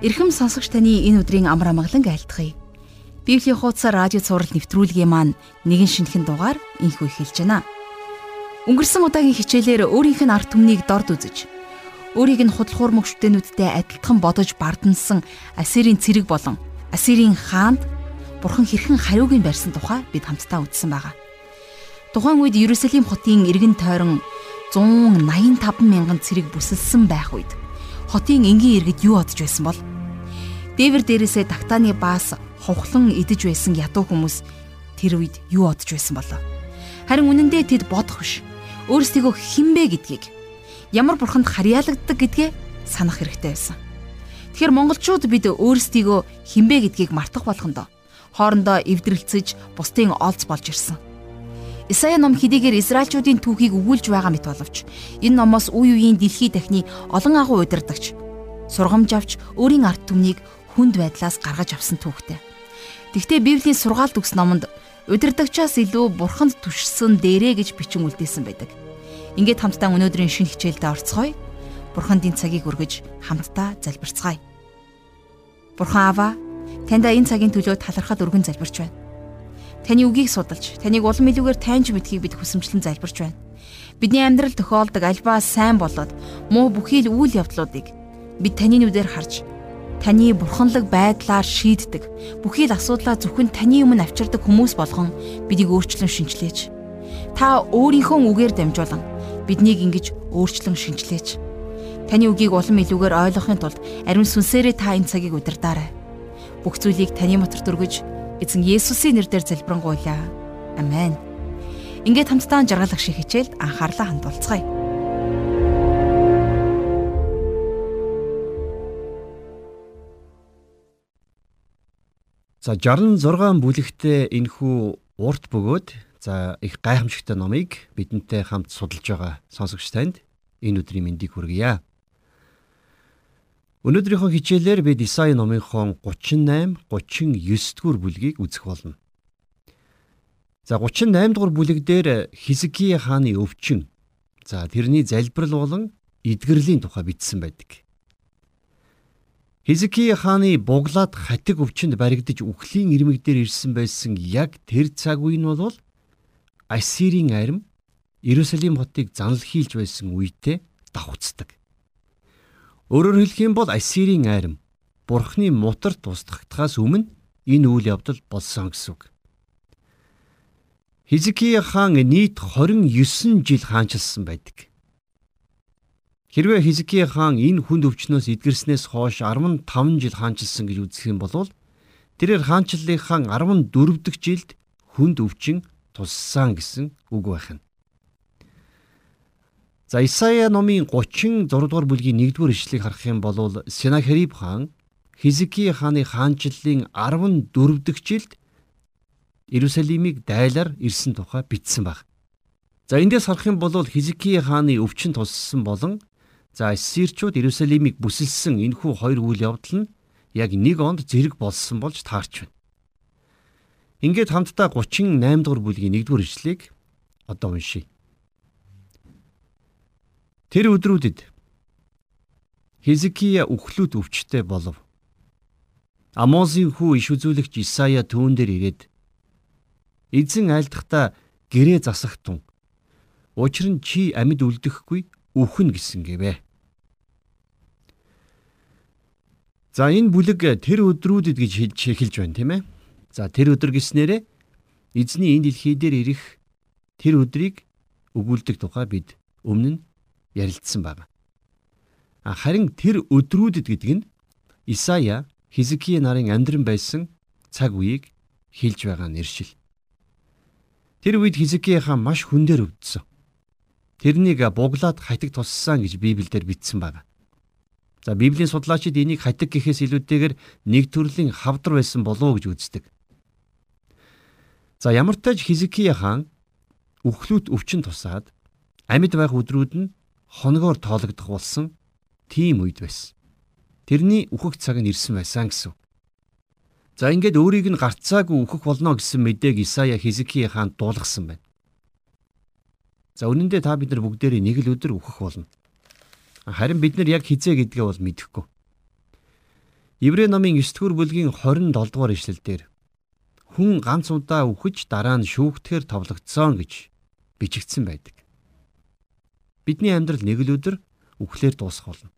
Ирхэм сонсогч таны энэ өдрийн амар амгалан айлтгая. Библийн хуудас радио цаураар нэвтрүүлгийн маань нэгэн шинэхэн дугаар инхүү эхэлж байна. Өнгөрсөн удаагийн хичээлээр өөрийнх нь арт түмнийг дорд үзэж, өөрийг нь худлахуур мөчтөнүүдтэй адилхан бодож бардамсан Ассирийн цэрэг болон Ассирийн хаанд Бурхан хэрхэн хариуг нь барьсан тухай бид хамтдаа үзсэн байгаа. Тухайн үед Иерусалим хотын иргэн тойрон 185 мянган цэрэг бүсэлсэн байх үед хотын энгийн иргэд юу бодож байсан бол дээвэр дээрээсээ тагтааны баас ховхлон идэж байсан ядуу хүмүүс тэр үед юу бодож байсан болоо. Харин үнэндээ тэд бодох биш. Өөрсдийгөө хинбэ гэдгийг ямар бурханд харьяалагддаг гэдгээ санах хэрэгтэй байсан. Тэгэхээр монголчууд бид өөрсдийгөө хинбэ гэдгийг мартах болгондоо хоорондоо эвдрэлцэж бусдын олз болж ирсэн. Исая ном хэдийгээр Израильчуудын түүхийг өгүүлж байгаа мэт боловч энэ номоос үе үеийн дэлхий дахны олон агуу удирдагч сургамж авч өөрийн арт түмнийг хүнд байдлаас гаргаж авсан түүхтэй. Тэгвэл Библийн сургаалт өгс номонд удирдагчаас илүү бурханд түшсэн дээрэ гэж бичин үлдээсэн байдаг. Ингээд хамтдаа өнөөдрийн шинэ хичээлдээ орцгоё. Бурханд энэ цагийг өргөж хамтдаа залбирцгаая. Бурхан Аава, таньда энэ цагийн төлөө талархал өргөн залбирч байна. Таны үгийг судалж, таныг улам илүүгээр таньж мэдхийг бид хүсэмжлэн залбирч байна. Бидний амьдрал тохиолдог альбаа сайн болоод муу бүхий л үйл явдлуудыг бид таны нүдээр харж таны бурханлаг байдлаар шийддэг бүхий л асуудлаа зөвхөн таны өмнө авчирдаг хүмүүс болгон бидийг өөрчлөн шинчлээч. Та өөрийнхөө үгээр дамжуулан биднийг ингэж өөрчлөн шинчлээч. Таны үгийг улам илүүгээр ойлгохын тулд ариун сүнсээрээ та энэ цагийг удирдаарай. Бүх зүйлийг таны моторт өргөж эзэн Есүсийн нэрээр залбирanгуйлаа. Амен. Ингээд хамтдаа жаргалах шиг хичээлд анхаарлаа хандуулцгаая. За 66 бүлэгтээ энхүү урт бөгөөд за их гайхамшигтай номыг бидэнтэй хамт судалж байгаа сонсогч танд энэ өдрийн мэндийг хүргье. Өнөөдрийнхөө хичээлээр бид Исаи номынхон 38, 39 дугаар бүлгийг үзэх болно. За 38 дугаар бүлэг дээр Хизкий хааны өвчин, за тэрний залбирал болон эдгэрлийн тухай бичсэн байдаг. Хизкий хааны буглаад хатиг өвчөнд баригдаж үхлийн ирмэг дээр ирсэн байсан яг тэр цаг үе нь бол Ассирийн арим Иерусалим хотыг занал хийлж байсан үедээ давхцдаг. Өөрөөр хэлэх юм бол Ассирийн айрам Бурхны мутарт устгахтахаас өмнө энэ үйл явдал болсон гэсэн үг. Хизкий хаан нийт 29 жил хаанчилсан байдаг. Хэрвээ Хизкий хаан энэ хүнд өвчнөөс эдгэрснээс хойш 15 жил хаанчилсан гэж үзэх юм бол тэрээр хаанчлалынхаа 14 дахь жилд хүнд өвчин туссан гэсэн үг байх нь. За Исая номын 36 дугаар бүлгийн 1-р ишлэгийг харах юм бол Сенахериб хаан Хизкий хааны хаанчлалын 14 дахь жилд Иерусалимыг дайлаар ирсэн тухай бичсэн баг. За эндээс харах юм бол Хизкий хааны өвчин туссан болон за Ассирчууд Иерусалимыг бүсэлсэн энэхүү хоёр үйл явдал нь яг нэг онд зэрэг болсон болж таарч байна. Ингээд хамтдаа 38 дугаар бүлгийн 1-р ишлэгийг одоо уншийе. Тэр өдрүүдэд Хизкия үхлүүд өвчтэй болов. Амозын хүү иш үзүүлэгч Исая түүн дээр ирээд эзэн айлдахдаа гэрээ засахтун. Учир нь чи амьд үлдэхгүй үхэн гэсэн гэвэ. За энэ бүлэг тэр өдрүүдэд гэж хэлж байна тийм ээ. За тэр өдөр гэснээрээ эзний энэ дэлхий дээр ирэх тэр өдрийг өгүүлдэг тухай бид өмнө нь ярилцсан байна. Харин тэр өдрүүдэд гэдэг нь Исая Хизкие нарын амьдран байсан цаг үеийг хэлж байгаа нэршил. Тэр үед Хизкияхаа маш хүндээр өвдсөн. Тэрнийг буглаад хатиг туссан гэж Библиэлд бичсэн байна. За Библийн судлаачид энийг хатиг гэхээс илүүтэйгээр нэг төрлийн хавдар байсан болов уу гэж үздэг. За ямар ч тач Хизкия хаан өхлүүт өвчин тусаад амьд байх өдрүүд нь хоногоор тоологдох болсон тийм үед байсан. Тэрний үхэх цаг нь ирсэн байсан гэсэн. За ингээд өөрийг нь гарцаагүй үхэх болно гэсэн мэдээг Исая Хизкий хаанд дуулгасан байна. За үнэн дээр та бид нар бүгдээрээ нэг л өдөр үхэх болно. Харин бид нар яг хизээ гэдгээ бол мэдэхгүй. Еврей номын 9-р бүлгийн 27 дугаар ишлэлдэр хүн ганц удаа үхэж дараа нь шүүгдэхээр товлогдсон гэж бичигдсэн байдаг. Бидний амьдрал нэг л өдөр үхлээр дуусах болно.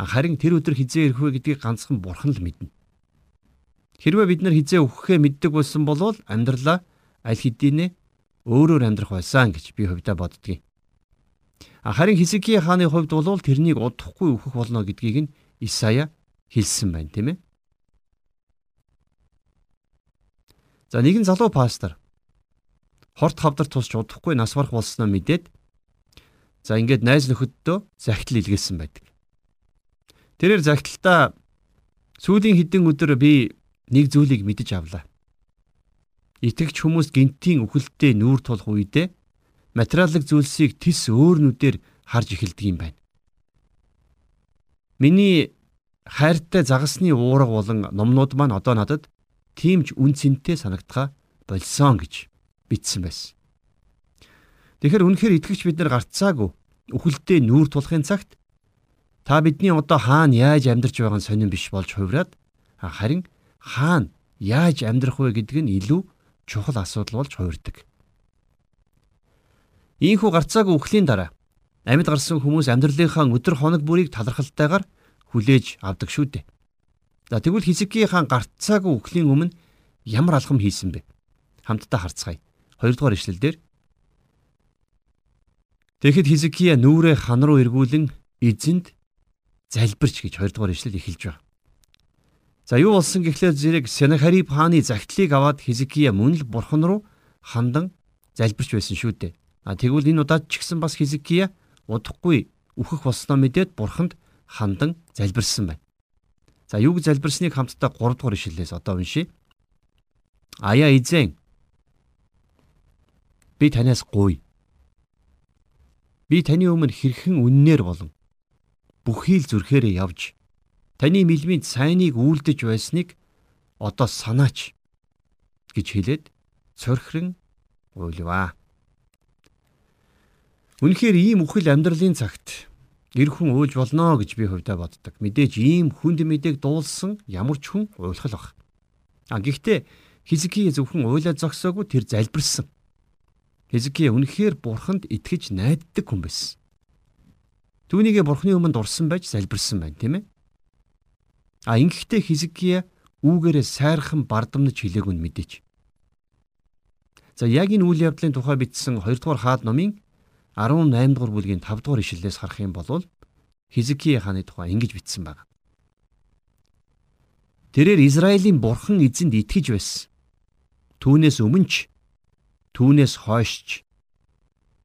Харин тэр өдөр хизээ ирэх вэ гэдгийг ганцхан бурхан л мэднэ. Хэрвээ бид нар хизээ үхэхээ мэддэг болсон бол амьдралаа аль хэдийнэ өөрөөр амьдрах байсан гэж би хувьдаа боддгийн. Харин Хизкия хааны хувьд бол тэрнийг удахгүй өөхөх болно гэдгийг нь Исая хэлсэн байна, тийм ээ. За нэгэн залуу пастор хорт хавдар тусч удахгүй нас барах болсноо мэдээд за ингээд найз нөхөддөө захидал илгээсэн байдаг. Тэрээр захидалтаа сүүлийн хэдэн өдөр би нэг зүйлийг мэдэж авлаа. Итгэгч хүмүүс гинтийн үхэлтэд нүүр тулах үедээ материалын зүйлсийг тис өөрнүүдээр харж эхэлдэг юм байна. Миний хайртай загасны уурга болон номнууд маань одоо надад тиймч үн цэнтэй санагдхаа болсон гэж бичсэн байсан. Тэгэхээр үнэхээр итгэгч бид нар гарцаагүй үхэлдээ нүүр тулахын цагт та бидний одоо хаана яаж амьдарч байгаа нь сонирн биш болж хувраад харин хаана яаж амьдрах вэ гэдг нь илүү чухал асуудал болж хувирдаг. Ийхүү гарцаагүй үхлийн дараа амьд гарсан хүмүүс амьдралынхаа өдөр хоног бүрийг талархалтайгаар хүлээж авдаг шүү дээ. За тэгвэл Хизкийн хаан гарцаагүй үхлийн өмнө ямар алхам хийсэн бэ? Хамтдаа харцгаая. 2 дугаар ишлэлдэр Тэгэхэд Хизкия нүрээ хан руу эргүүлэн эзэнд залбирч гэж 2 дугаар ишлэл эхэлж байна. За юу болсон гэхлээр зэрэг Сенахариб хааны загтлыг аваад Хизкия мөн л бурхан руу хандан залбирч байсан шүү дээ. А тэгвэл энэ удаад ч гэсэн бас Хизкия удахгүй үхэх болсноо мэдээд бурханд хандан залбирсан байна. За юуг залбирсныг хамтдаа 3 дугаар ишлэлээс одоо уншийе. Аяа эзэн би танаас гуй. Би таны өмнө хэрхэн үннээр болон бүхий л зүрхээрээ явж таны мэлмийн сайныг үйлдэж байсныг одоо санаач гэж хэлээд цорхрон уйлваа. Үнэхээр ийм үхэл амьдралын цагт эр хүн уйлж болно гэж би хувьдаа боддог. Мэдээж ийм хүнд мэдээг дуулсан ямар ч хүн уйлах баг. А гэхдээ Хизки зөвхөн уйлаад зогсоогүй тэр залбирсан. Хизки үнэхээр бурханд итгэж найддаг хүн байсан. Түүнийгээ бурхны өмнө дурсан байж залбирсан байна, тийм ээ? А ингэхдээ Хизкия үүгээрээ сайрхан бардамнаж хэлээг нь мэдээч. За яг энэ үйл явдлын тухай бичсэн 2 дугаар хаад номын 18 дугаар бүлгийн 5 дугаар ишлэлээс харах юм бол Хизкие хааны тухай ингэж бичсэн байна. Тэрээр Израилийн бурхан эзэнд итгэж байсан. Түүнээс өмнө ч түүнээс хойшч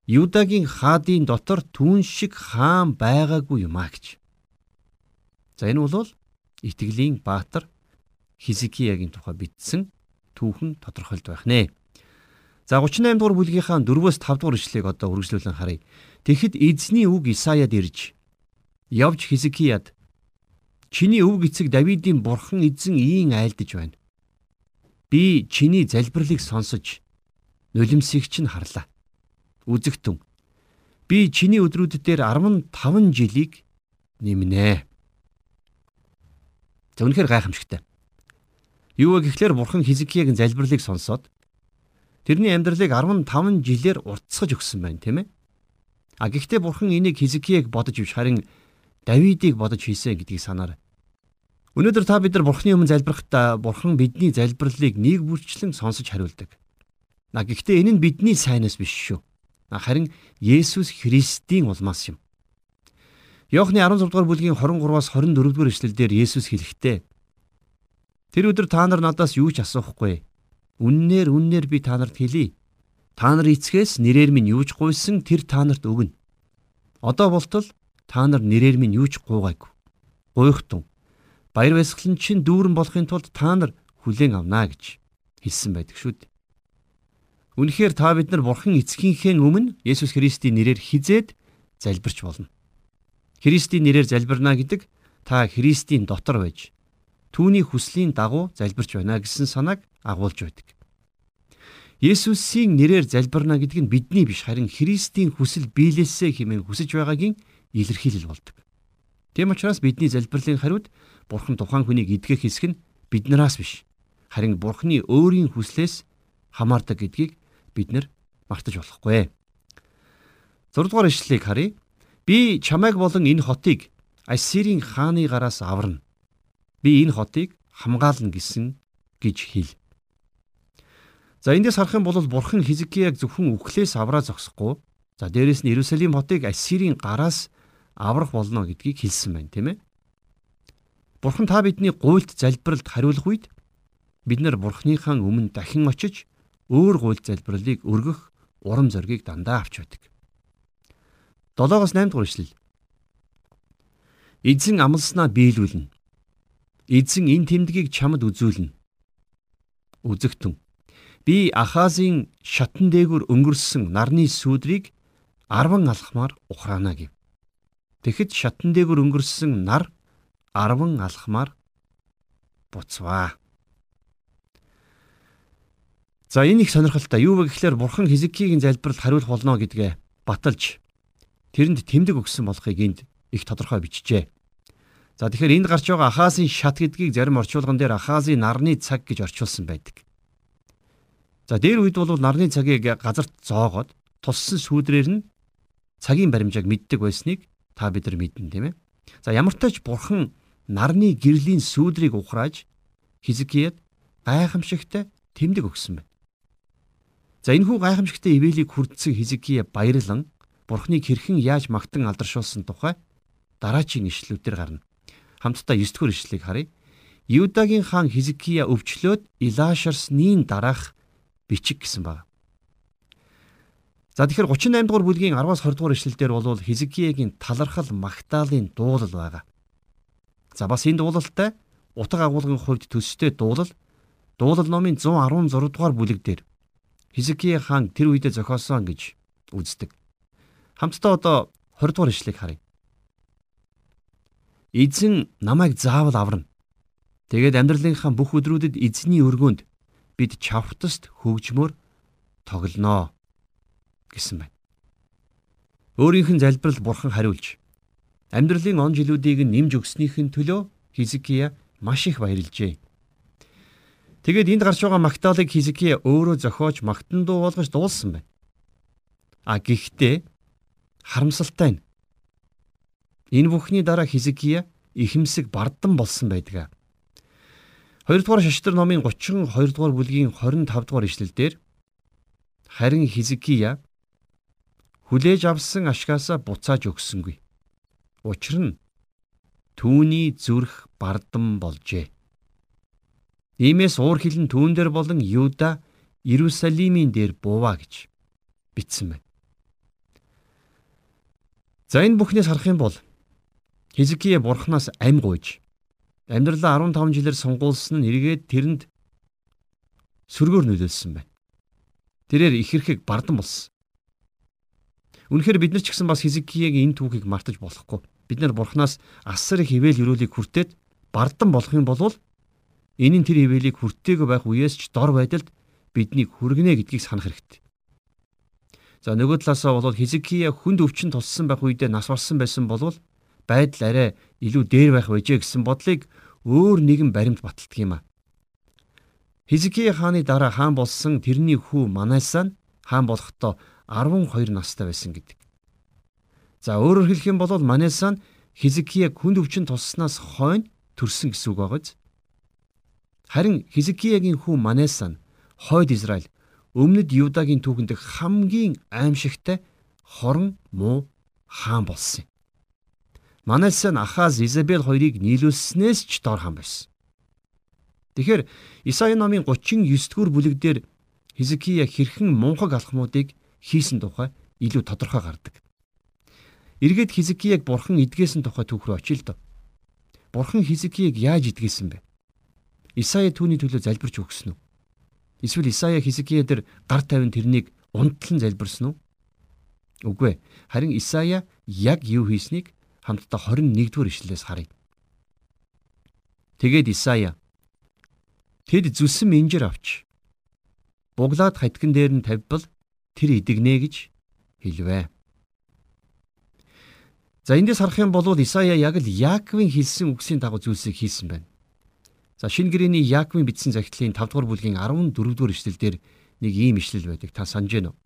Юдагийн хаадын дотор түүн шиг хаан байгаагүй юм а гэж. За энэ бол итгэлийн баатар Хизкиягийн тухай бичсэн түүхэн тодорхойлд байх нэ. За 38 дугаар бүлгийнхаа 4-өөс 5 дугаар ишлэгийг одоо үргэлжлүүлэн харъя. Тэгэхэд эзний үг Исаяд ирж явж Хизкияд чиний өв эцэг Давидын бурхан эзэн ийн айлдж байна. Би чиний залбирлыг сонсож нулимсыг чинь харлаа. Үзэгтэн. Би чиний өдрүүд дээр 15 жилийг нэмнэ. За үнэхээр гайхамшигтай. Юу вэ гэхлээр бурхан Хизкиягийн залбирлыг сонсоод Тэрний амьдралыг 15 жилээр уртсгаж өгсөн байна, тийм ээ. А гэхдээ бурхан энийг Хизкияг бодож ивш харин Давидыг бодож хийсэн гэдгийг санаарай. Өнөөдөр та бид нар бурхны өмнө залбирахдаа бурхан бидний залбирлыг нэг бүрчлэн сонсож хариулдаг. А гэхдээ энэ нь бидний сайнаас биш шүү. Харин Есүс Христийн улмаас юм. Иохны 16 дугаар бүлгийн 23-аас 24 дугаар эшлэлдэр Есүс хэлэхдээ Тэр өдөр та нар надаас юу ч асуухгүй. Үннээр үннээр би та нарт хэлье. Та нар эцгээс нэрээр минь юу ч гуйсан тэр та нарт өгнө. Одоо болтол та нар нэрээр минь юу ч гуугаагүй. Гуйхтун. Баяр баясгалан чинь дүүрэн болохын тулд та нар хүлээн авнаа гэж хэлсэн байдаг шүү дээ. Үнэхээр та бид нар Бурхан эцгийнхээ өмнө Есүс Христийн нэрээр хизээд залбирч болно. Христийн нэрээр залбирна гэдэг та Христийн дотор байж түүний хүслийн дагуу залбирч байна гэсэн санааг агуулж байдаг. Есүсийн нэрээр залбирна гэдэг нь бидний биш харин Христийн хүсэл биелээсээ хэмээн хүсэж байгаагийн илэрхийлэл болдог. Тийм учраас бидний залбирлын хариуд Бурхан тухайн хүнийг эдгэх хэсэг нь биднээс биш. Харин Бурханы өөрийн хүслээс хамаардаг гэдгийг бид нар мартаж болохгүй. 6 дугаар ишлэлийг харъя. Би чамайг болон энэ хотыг Ассирийн хааны гараас аварна. Би энэ хотыг хамгаална гэсэн гэж хэл. За эндээс харах юм бол бурхан Хизкияг зөвхөн үхлээс авраа зогсохгүй. За дээрэс нь Иерусалим хотыг Ассирийн гараас аврах болно гэдгийг хэлсэн байна, тийм ээ. Бурхан та бидний гуйлт залбиралд хариулах үед бид нар бурхныхаа өмнө дахин очиж өөр гуйлт залбиралыг өргөх урам зориг дандаа авч байдаг. 7-оос 8 дугаар ишлэл. Эзэн амлснаа биелүүлнэ. Эзэн энэ тэмдгийг чамд үзүүлнэ. Үзэгтэн. Би Ахазын шатан дээгүр өнгөрсөн нарны сүудрийг 10 алхмаар ухраана гэв. Тэгэхэд шатан дээгүр өнгөрсөн нар 10 алхмаар буцваа. За энэ их сонирхолтой. Юу вэ гэхээр бурхан Хизкигийн залбиралд хариулах болно гэдгээ баталж тэрэнд тэмдэг өгсөн болохыг энд их тодорхой бичжээ. За тэгэхээр энд гарч байгаа Ахазын шат гэдгийг зарим орчуулган дээр Ахазын нарны цаг гэж орчуулсан байдаг. За дээр үед бол нарны цагийг газарт зоогоод туссан сүүдрээр нь цагийн баримжааг мэддэг байсныг та бид нар мэднэ тийм ээ. За ямар ч тач бурхан нарны гэрлийн сүүдрийг ухрааж Хизкияд гайхамшигтай тэмдэг өгсөн байна. За энэхүү гайхамшигтай ивэлийг хүрдсэн Хизкия баярлан бурхныг хэрхэн яаж магтан алдаршуулсан тухай дараачийн ишлүүдээр гарна хамтдаа 9 дугаар ишлэгийг харъя. Юдагийн хаан Хизкия өвчлөөд Илашарсны дараах бичиг гэсэн баг. За тэгэхээр 38 дугаар бүлгийн 10-аас 20 дугаар ишлэлдэр бол Хизкиягийн талархал магтаалын дуулал байгаа. За бас энэ дуулалтай утга агуулгын хувьд төстэй дуулал дуулал номын 116 дугаар бүлэг дээр Хизкия хаан тэр үедээ зохиосон гэж үздэг. Хамтдаа одоо 20 дугаар ишлэгийг харъя. Эзэн намайг заавал аварна. Тэгээд амьдралынхаа бүх өдрүүдэд эзний өргөнд бид чавхтаст хөгжмөр тоглоно гэсэн байна. Өөрийнх нь залбирал бурхан хариулж амьдралын он жилүүдийг нэмж өгснийхэн төлөө Хизкия маш их баярлжээ. Тэгээд энд гарч байгаа магтаалык Хизкия өөрөө зохиож магтан дуу болгож дуулсан байна. А гэхдээ харамсалтай нь Энэ бүхний дараа Хизкия ихэмсэг бардам болсон байдаг. 2 дугаар шаштар номын 32 дугаар бүлгийн 25 дугаар ишлэлдэр харин Хизкия хүлээж авсан ашгаасаа буцааж өгсөнгүй. Учир нь түүний зүрх бардам болжээ. Иймээс уур хилэн түүн дээр болон Юда Иерусалимийн дээр буваа гэж бичсэн байна. За энэ бүхнээс харах юм бол Хизкие бурхнаас ам гуйж амьдралаа 15 жилээр сонгуулсан нь эргээд тэрэнд сөргөөр нөлөөлсөн байна. Тэрээр их хэрхэг бардан болсон. Үнэхээр бид нар ч гэсэн бас Хизкияг энэ түүхийг мартаж болохгүй. Бид нар бурхнаас асар их ивэл өрөөлийг хүртээд бардан болох юм бол нь тэр ивэлийг хүртээгүй байх үеэс ч дор байдалд биднийг хүргэнэ гэдгийг санах хэрэгтэй. За нөгөө талаасаа бол Хизкия хүнд өвчин туссан байх үедээ нас барсан байсан болвол байдал арай илүү дээр байх байжээ гэсэн бодлыг өөр нэгэн баримт баталдаг юм а. Хизкия хааны дараа хаан болсон тэрний хүү Манасан хаан болохдоо 12 настай байсан гэдэг. За өөрөөр хэлэх юм бол Манасан Хизкияг хүнд өвчин тусснаас хойно төрсөн гэсэн үг байгааз. Харин Хизкиягийн хүү Манасан хойд Израиль өмнөд Юдагийн түүхэнд хамгийн аимшигтай хорон муу хаан болсон юм. Манасен Ахаз Изабел хоёрыг нийлүүлснээс ч дор хам байсан. Тэгэхээр Исаи номын 39 дугаар бүлэгдэр Хизкия хэрхэн мунхаг алхмуудыг хийсэн тухай илүү тодорхой гардаг. Эргээд Хизкияг бурхан эдгээсэн тухай түүх рүү очие л доо. Бурхан Хизкияг яаж эдгээсэн бэ? Исаи түүний төлөө залбирч өгсөн үү? Эсвэл Исаи Хизкия дээр гар тавин тэрнийг унтлан залбирсан уу? Үгүй ээ. Харин Исаия яг юу хийснийг хамтдаа 21 дугаар ишлэлээс харъя. Тэгээд Исая Тэд зүсэн минжир авч буглаад хатган дээр нь тавьбал тэр идэгнэ гэж хэлвэ. За эндээс харах юм бол Исая яг л Яаковын хэлсэн үгсийн дагуу зүйлсийг хийсэн байна. За шинэ гэрээний Яаковын бичсэн захидлын 5 дугаар бүлгийн 14 дугаар эшлэлдэр нэг ийм ишлэл байдаг. Та санаж байна уу?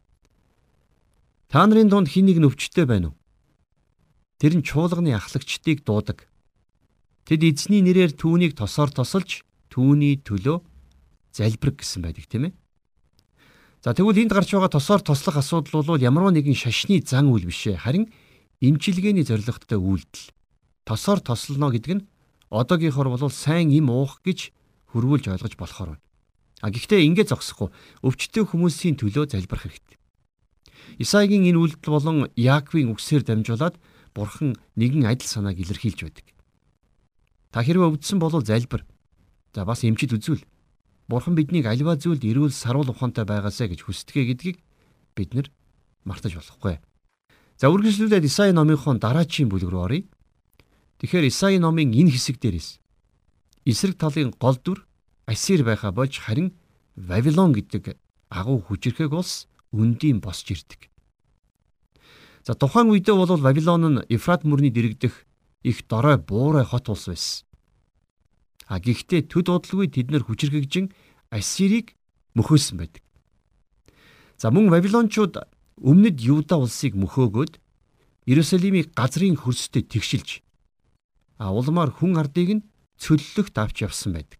Та нарын дунд хин нэг нөвчтэй байна уу? Тэр нь чуулганы ахлагчдыг дуудаг. Тэд эзний нэрээр түүнийг тосоор тосолж түүний төлөө залбирх гэсэн байдаг тийм ээ. За тэгвэл энд гарч байгаа тосоор тослох асуудал бол ямар нэгэн шашны зан үйл биш ээ. Харин имчилгээний зорилготой үйлдэл. Тосоор тослоно гэдэг нь одоогийнхоор бол сайн им уух гэж хөрвүүлж ойлгож болохоор байна. А гэхдээ ингэж зогсохгүй өвчтөе хүмүүсийн төлөө залбирах хэрэгтэй. Исаигийн энэ үйлдэл болон Яаковын үгсээр дамжуулаад Бурхан нэгэн адил санааг илэрхийлж байдаг. Та хэрвээ өвдсөн бол залбир. За бас эмчид үзүүл. Бурхан биднийг аливаа зүйлд эрүүл сарвал ухаантай байгаасаа гэж хүсдэгэ гэдгийг бид нар мартаж болохгүй. За үргэлжлүүлээд Исаи номынхон дараачийн бүлэг рүү оръё. Тэгэхээр Исаи номын энэ хэсэг дээрээс эсрэг талын гол дүр Ассир байха болж харин Вавилон гэдэг агуу хүчрэхэг улс үндийн босч ирдэг. За тухайн үедээ бол Вавилон нь Ефрат мөрний дэрэгдэх их дорой буурай хот улс байсан. А гэхдээ төд удалгүй тэд нэр хүчрхэгжин Ассирийг мөхөөсөн байдаг. За мөн Вавилончууд өмнөд Юда улсыг мөхөөгөөд Иерусалимыг газрын хөрсдөд тэгшилж улмаар хүн ардыг нь цөллөгт авч явсан байдаг.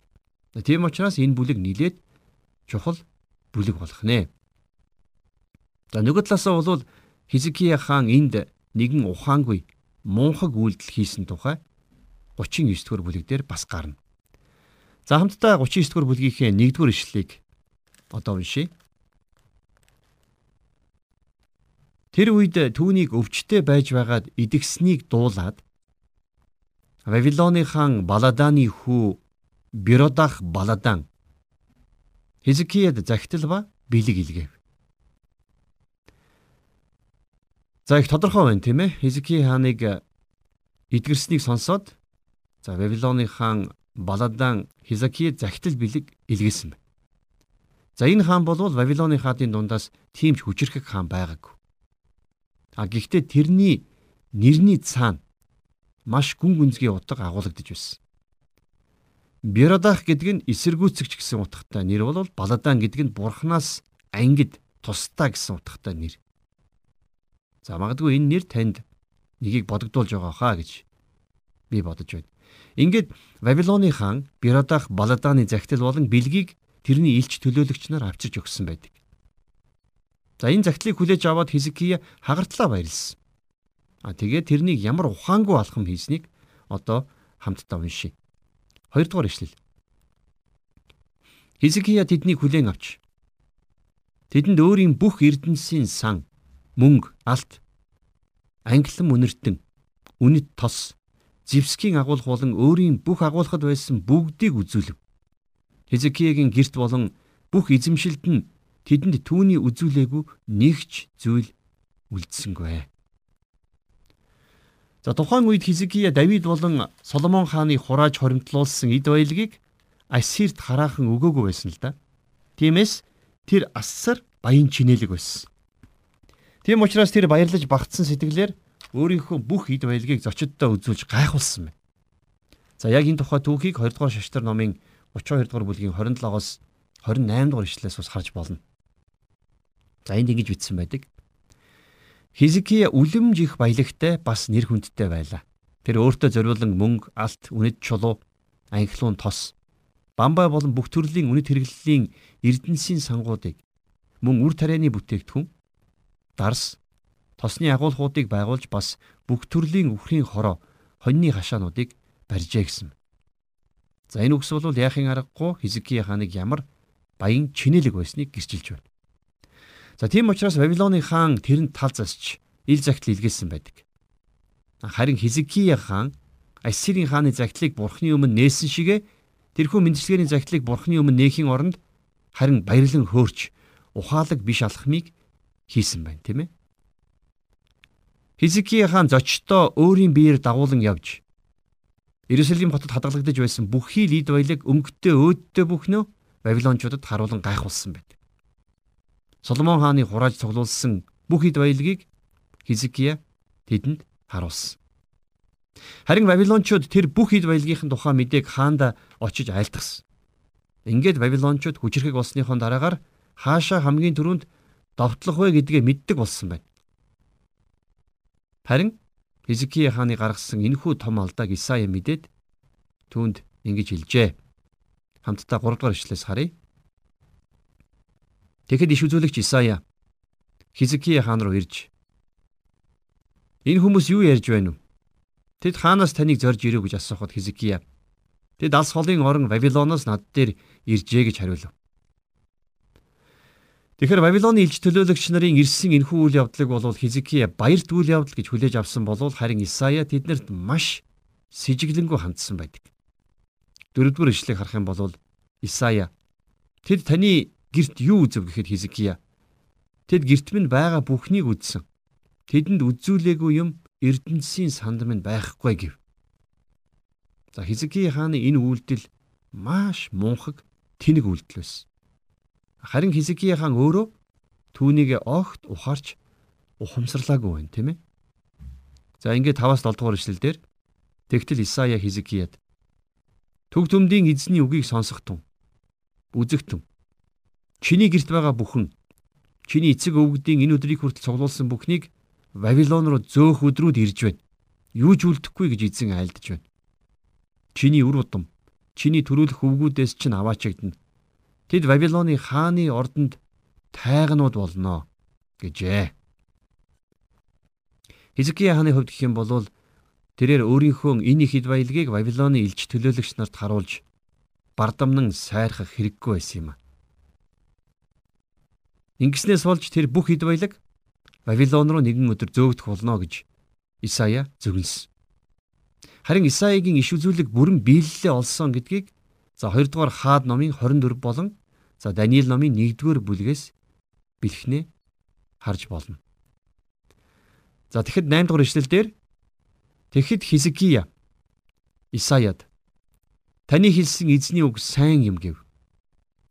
Тийм учраас энэ бүлэг нилээд чухал бүлэг болох нэ. За нөгөө талаасаа бол Хизкия хаан энд нэгэн ухаангүй муухаг үйлдэл хийсэн тухай 39 дугаар бүлэг дээр бас гарна. За хамтдаа 39 дугаар бүлгийнхээ 1 дугаар ишлэлийг одоо уншийе. Тэр үед түүнийг өвчтэй байж байгаад идэгснийг дуулаад Вавилоны хаан Баладаны хүү Биродах Баладан Хизкияд захидал ба бэлэг илгээв. За их тодорхой байна тийм ээ. Хизкий хааныг эдгэрснийг сонсоод за Вавилоны хаан Баладан Хизкияд захидал бэлэг илгээсэн байна. За энэ хаан бол Вавилоны хаадын дундаас тийм ч хүчрэхэг хаан байгаагүй. А гэхдээ тэрний нэрний цаана маш гүн гүнзгий утга агуулгадж байсан. Бирадах гэдэг нь эсэргүүцэгч гэсэн утгатай нэр бол Баладан гэдэг нь бурхнаас ангид тусдаа гэсэн утгатай нэр. За магадгүй энэ нэр танд нэгийг бодогдуулж байгаа хаа гэж би бодож байна. Ингээд Вавилоны хаан Бирадах Баладаны захидал болон бэлгийг тэрний илч төлөөлөгч нар авчирч өгсөн байдаг. За энэ загтлыг хүлээж аваад Хизкия хагартлаа баярлсан. А тэгээд тэрнийг ямар ухаангүй алхам хийснийг одоо хамтдаа уншийе. Хоёрдугаар ишлэл. Хизкия тэднийг хүлээн авч тэдэнд өөрийн бүх эрдэнсийн сан, мөнгө, алт, англан үнэртэн, үнэт тос, зевскийн агуулга болон өөрийн бүх агуулгад байсан бүгдийг үзүүлв. Хизкиягийн герт болон бүх эзэмшилд нь тэдэнд түүний үзүүлээгүй нэгч зүйл үлдсэнгүй. За тухайн үед Хизкия Давид болон Соломон хааны хурааж хоримтлуулсан эд баялагийг Ассирт хараахан өгөөгүй байсан л да. Тиймээс тэр ассар баян чинэлэг байсан. Тийм учраас тэр баярлаж багтсан сэтгэлээр өөрийнхөө бүх эд баялагийг зочиддоо үзүүлж гайхуулсан байна. За яг энэ тухай түүхийг 2 дугаар шаштар номын 32 дугаар бүлгийн 27-оос 28 дугаар ишлээс бас харж болно. За энд ингэж бичсэн байдаг. Хизкия үлэмж их баялагтай бас нэр хүндтэй байлаа. Тэр өөртөө зориулан мөнгө, алт, үнэт чулуу, анхлуун тос, бамбай болон бүх төрлийн үнэт хэрэглэлийн эрдэнсийн сангуудыг мөн үр тарианы бүтээгдэхүүн, дарс, тосны агуулгуудыг байгуулж бас бүх төрлийн үхрийн хороо, хоньны хашаануудыг барьжээ гэсэн. За энэ үгс бол яахын аргагүй Хизкия хааныг ямар баян чинэлэг байсныг гэрчилж байна. За тийм учраас Вавилоны хаан тэрэнд тал засч ил загтал илгээсэн байдаг. Харин Хизкия хаан Ассирийн хааны загтлыг бурхны өмнө нээсэн шигэ тэрхүү мэндчилгээний загтлыг бурхны өмнө нээхийн оронд харин баярлан хөөрч ухаалаг биш алхмыг хийсэн байна тийм ээ. Хизкия хаан зочдоо өөрийн биеэр дагуулan явж Иерусалим хотод хадгалагдаж байсан бүхий л ид баялаг өнгөтэй өөдтэй бүхнөө Вавилончуудад харуулan гайхуулсан байдаг. Соломон хааны хурааж цуглуулсан бүх хэд баялагийг Хизкия тэдэнд харуулсан. Харин Вавилончууд тэр бүх хэд баялагын тухай мэдээг хаанда очиж айлтгсан. Ингээд Вавилончууд хүчрхэг болсныхон дараагаар хаашаа хамгийн түрүүнд довтлох вэ гэдгээ мэддэг болсон байна. Харин Хизкие хааны гаргасан энэхүү том алдааг Исая мэдээд түүнд ингэж хэлжээ. Хамтдаа 3 дугаар ишлээс харъя. Тэгэхэд иш үзүүлэгч Исая Хизкие хаан руу ирж Энэ хүмүүс юу ярьж байна вэ? Тэд хаанаас таныг зорж ирв гэж асуухад Хизкия. Тэд алс холын орон Вавилоноос над дээр иржээ гэж хариулв. Тэгэхээр Вавилоны илж төлөөлөгч нарын ирсэн энэхүү үйл явдлыг бол Хизкия баярт үйл явдал гэж хүлээж авсан болвол харин Исая тэднэрт маш сэжиглэнгүй хандсан байдаг. Дөрөвдүгээр ишлэгийг харах юм бол Исая тэд таны герт юу үзв гэхэд Хизкия тэд герт минь байгаа бүхнийг үзсэн. Тэдэнд үзүүлээгүй юм Эрдэнэсийн санд минь байхгүй гэв. За Хизкия хааны энэ үйлдэл маш мунхаг тэнэг үйлдэл байсан. Харин Хизкия хаан өөрөө түүнийг огт ухаарч ухамсарлаагүй байна, тийм ээ. За ингээд 5-аас 7 дугаар ишлэл дээр тэгтэл Исая Хизкияд Төг төмдийн эзний үгийг сонсохтун. Үзэгтэн. Чиний герт байгаа бүхэн чиний эцэг өвгдийн энэ өдрийг хүртэл цуглуулсан бүхнийг Вавилон руу зөөх өдрүүд ирж байна. Юу ч үлдэхгүй гэж эзэн айлдж байна. Чиний үр удам, чиний төрүүлэх өвгүүдээс чинь аваачигдана. Тэд Вавилоны хааны ордонд тайганууд болно гэжээ. Хизкия хааны хувьд гэх юм бол тэрээр өөрийнхөө энэ их хэд баялагийг Вавилоны элч төлөөлөгч нарт харуулж бардамнан сайрхах хэрэггүй байсан юм. Ингэснээс болж тэр бүх хэд баялаг Вавилон руу нэгэн өдөр зөөгдөх болно гэж Исая зөвлөсөн. Харин Исаягийн иш үзүүлэг бүрэн биелэлээ олсон гэдгийг за 2 дугаар хаад номын 24 болон За Даниил номын 1-р бүлгээс бэлхнээ харж болно. За тэгэхэд 8 дугаар ишлэл дээр тэгэхэд Хизкия Исаяд таны хэлсэн эзний үг сайн юм гэв.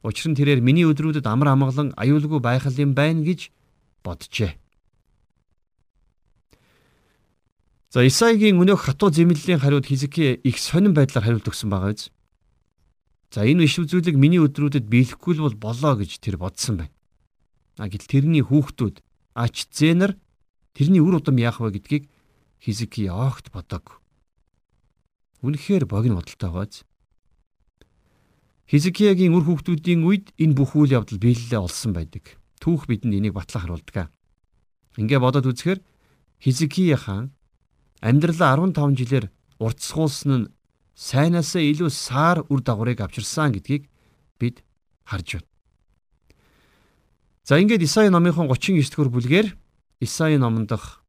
Учир нь тэрээр миний өдрүүдэд амар амгалан аюулгүй байх юм байна гэж боджээ. За Исаигийн өнөөх хатуу зэмлэлийн хариуд Хизкия их сонирн байдлаар хариулт өгсөн байгаа биз. За энэ иш үзүүлэг миний өдрүүдэд биелэхгүй л бол болоо гэж тэр бодсон байна. А гэтэл тэрний хүүхдүүд ач зэнэр тэрний үр удам яах вэ гэдгийг Хизки огт бодог. Үнэхээр богино бодолтой байгааз. Хизкиягийн үр хүүхдүүдийн үед энэ бүх үйл явдал биелэлээ олсон байдаг. Түүх бидэнд энийг батлан харуулдаг. Ингээ бодоод үзэхээр Хизкия хаан амьдралаа 15 жилээр уртсгуулсан нь сайнаасаа илүү саар үр дагаврыг авчирсан гэдгийг бид харж байна. За ингээд Исаи номынхон 39 дэх бүлгээр Исаи номон дах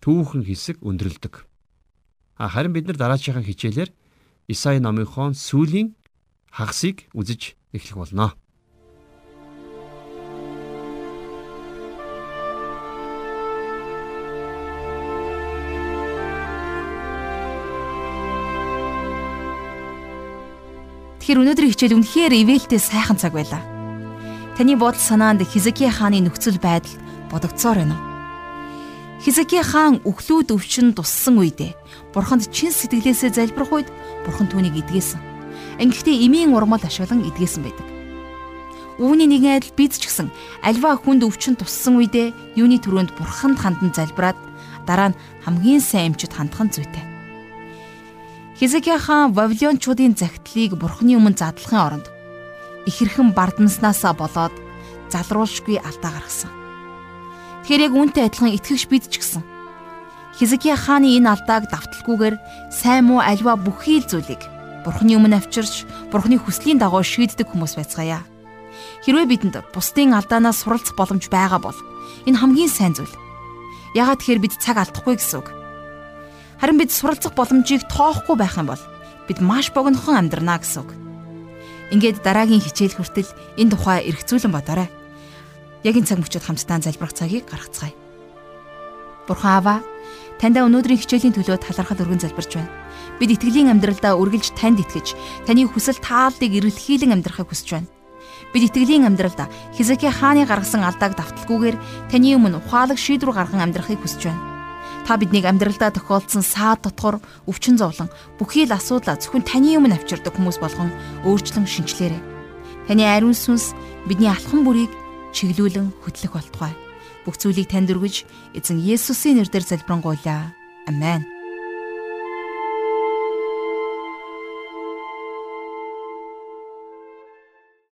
түүхэн хэсэг өндөрлөдөг. А харин бид нар дараачихан хичээлээр Исаи номынхон сүүлийн хагасыг үзэж эхлэх болно. Тэгэхээр өнөөдрийн хичээл үнэхээр ивэлтэй сайхан цаг байлаа. Таны бодол санаанд Хизкия хааны нөхцөл байдал бодогдсоор байна уу? Хизкия хаан өглүүд өвчин туссан үедээ бурханд чин сэтгэлээсээ залбирх үед бурхан түүнийг эдгээсэн. Ингэхдээ эмийн урмал ашиглан эдгээсэн байдаг. Үүний нэгэн адил бид ч гэсэн альва хүнд өвчин туссан үедээ юуны төрөнд бурханд хандан залбираад дараа нь хамгийн сайн эмчит хандхан зүйтэй. Хизекия хаан Вавилончуудын загтлыг бурхны өмнө задлахын оронд ихэрхэн бардамснаасаа болоод залруулшгүй алдаа гаргасан. Тэгэхээр яг үүнтэй адилхан итгэгч бид ч гэсэн Хизекия хааны энэ алдааг давталгүйгээр сайн муу альва бүхий л зүйлийг бурхны өмнө авчирч бурхны хүслийн дагуу шийддэг хүмүүс байцгаая. Хэрвээ бидэнд бусдын алдаанаас суралцах боломж байгаа бол энэ хамгийн сайн зүйл. Ягаад тэгэхээр бид цаг алдахгүй гэсэн үг. Харин бид суралцах боломжийг тоохгүй байх юм бол бид маш богинохон амьдрнаа гэсэн үг. Ингээд дараагийн хичээл хүртэл энэ тухай эргцүүлэн бодоорой. Яг энэ цаг мөчид хамтдаа залбирах цагийг гаргацгаая. Бурхан Аава, таньда өнөөдрийн хичээлийн төлөө талархал өргөн залбирч байна. Бид итгэлийн амьдралдаа үргэлж танд итгэж, таны хүсэл тааллыг эрэлхийлэн амьдрахыг хүсэж байна. Бид итгэлийн амьдралдаа Хизекия хааны гаргасан алдааг давталгүйгээр таны өмнө ухаалаг шийдвэр гарган амьдрахыг хүсэж байна Та биднийг амьдралдаа тохиолдсон саад дотгор өвчин зовлон бүхий л асуудлаа зөвхөн таны өмнө авчирдаг хүмүүс болгон өөрчлөн шинчлээрэй. Таны ариун сүнс бидний алхам бүрийг чиглүүлэн хөтлөх болтугай. Бүх зүйлийг танд өргөж эзэн Есүсийн нэрээр залбирanгуйлаа. Амен.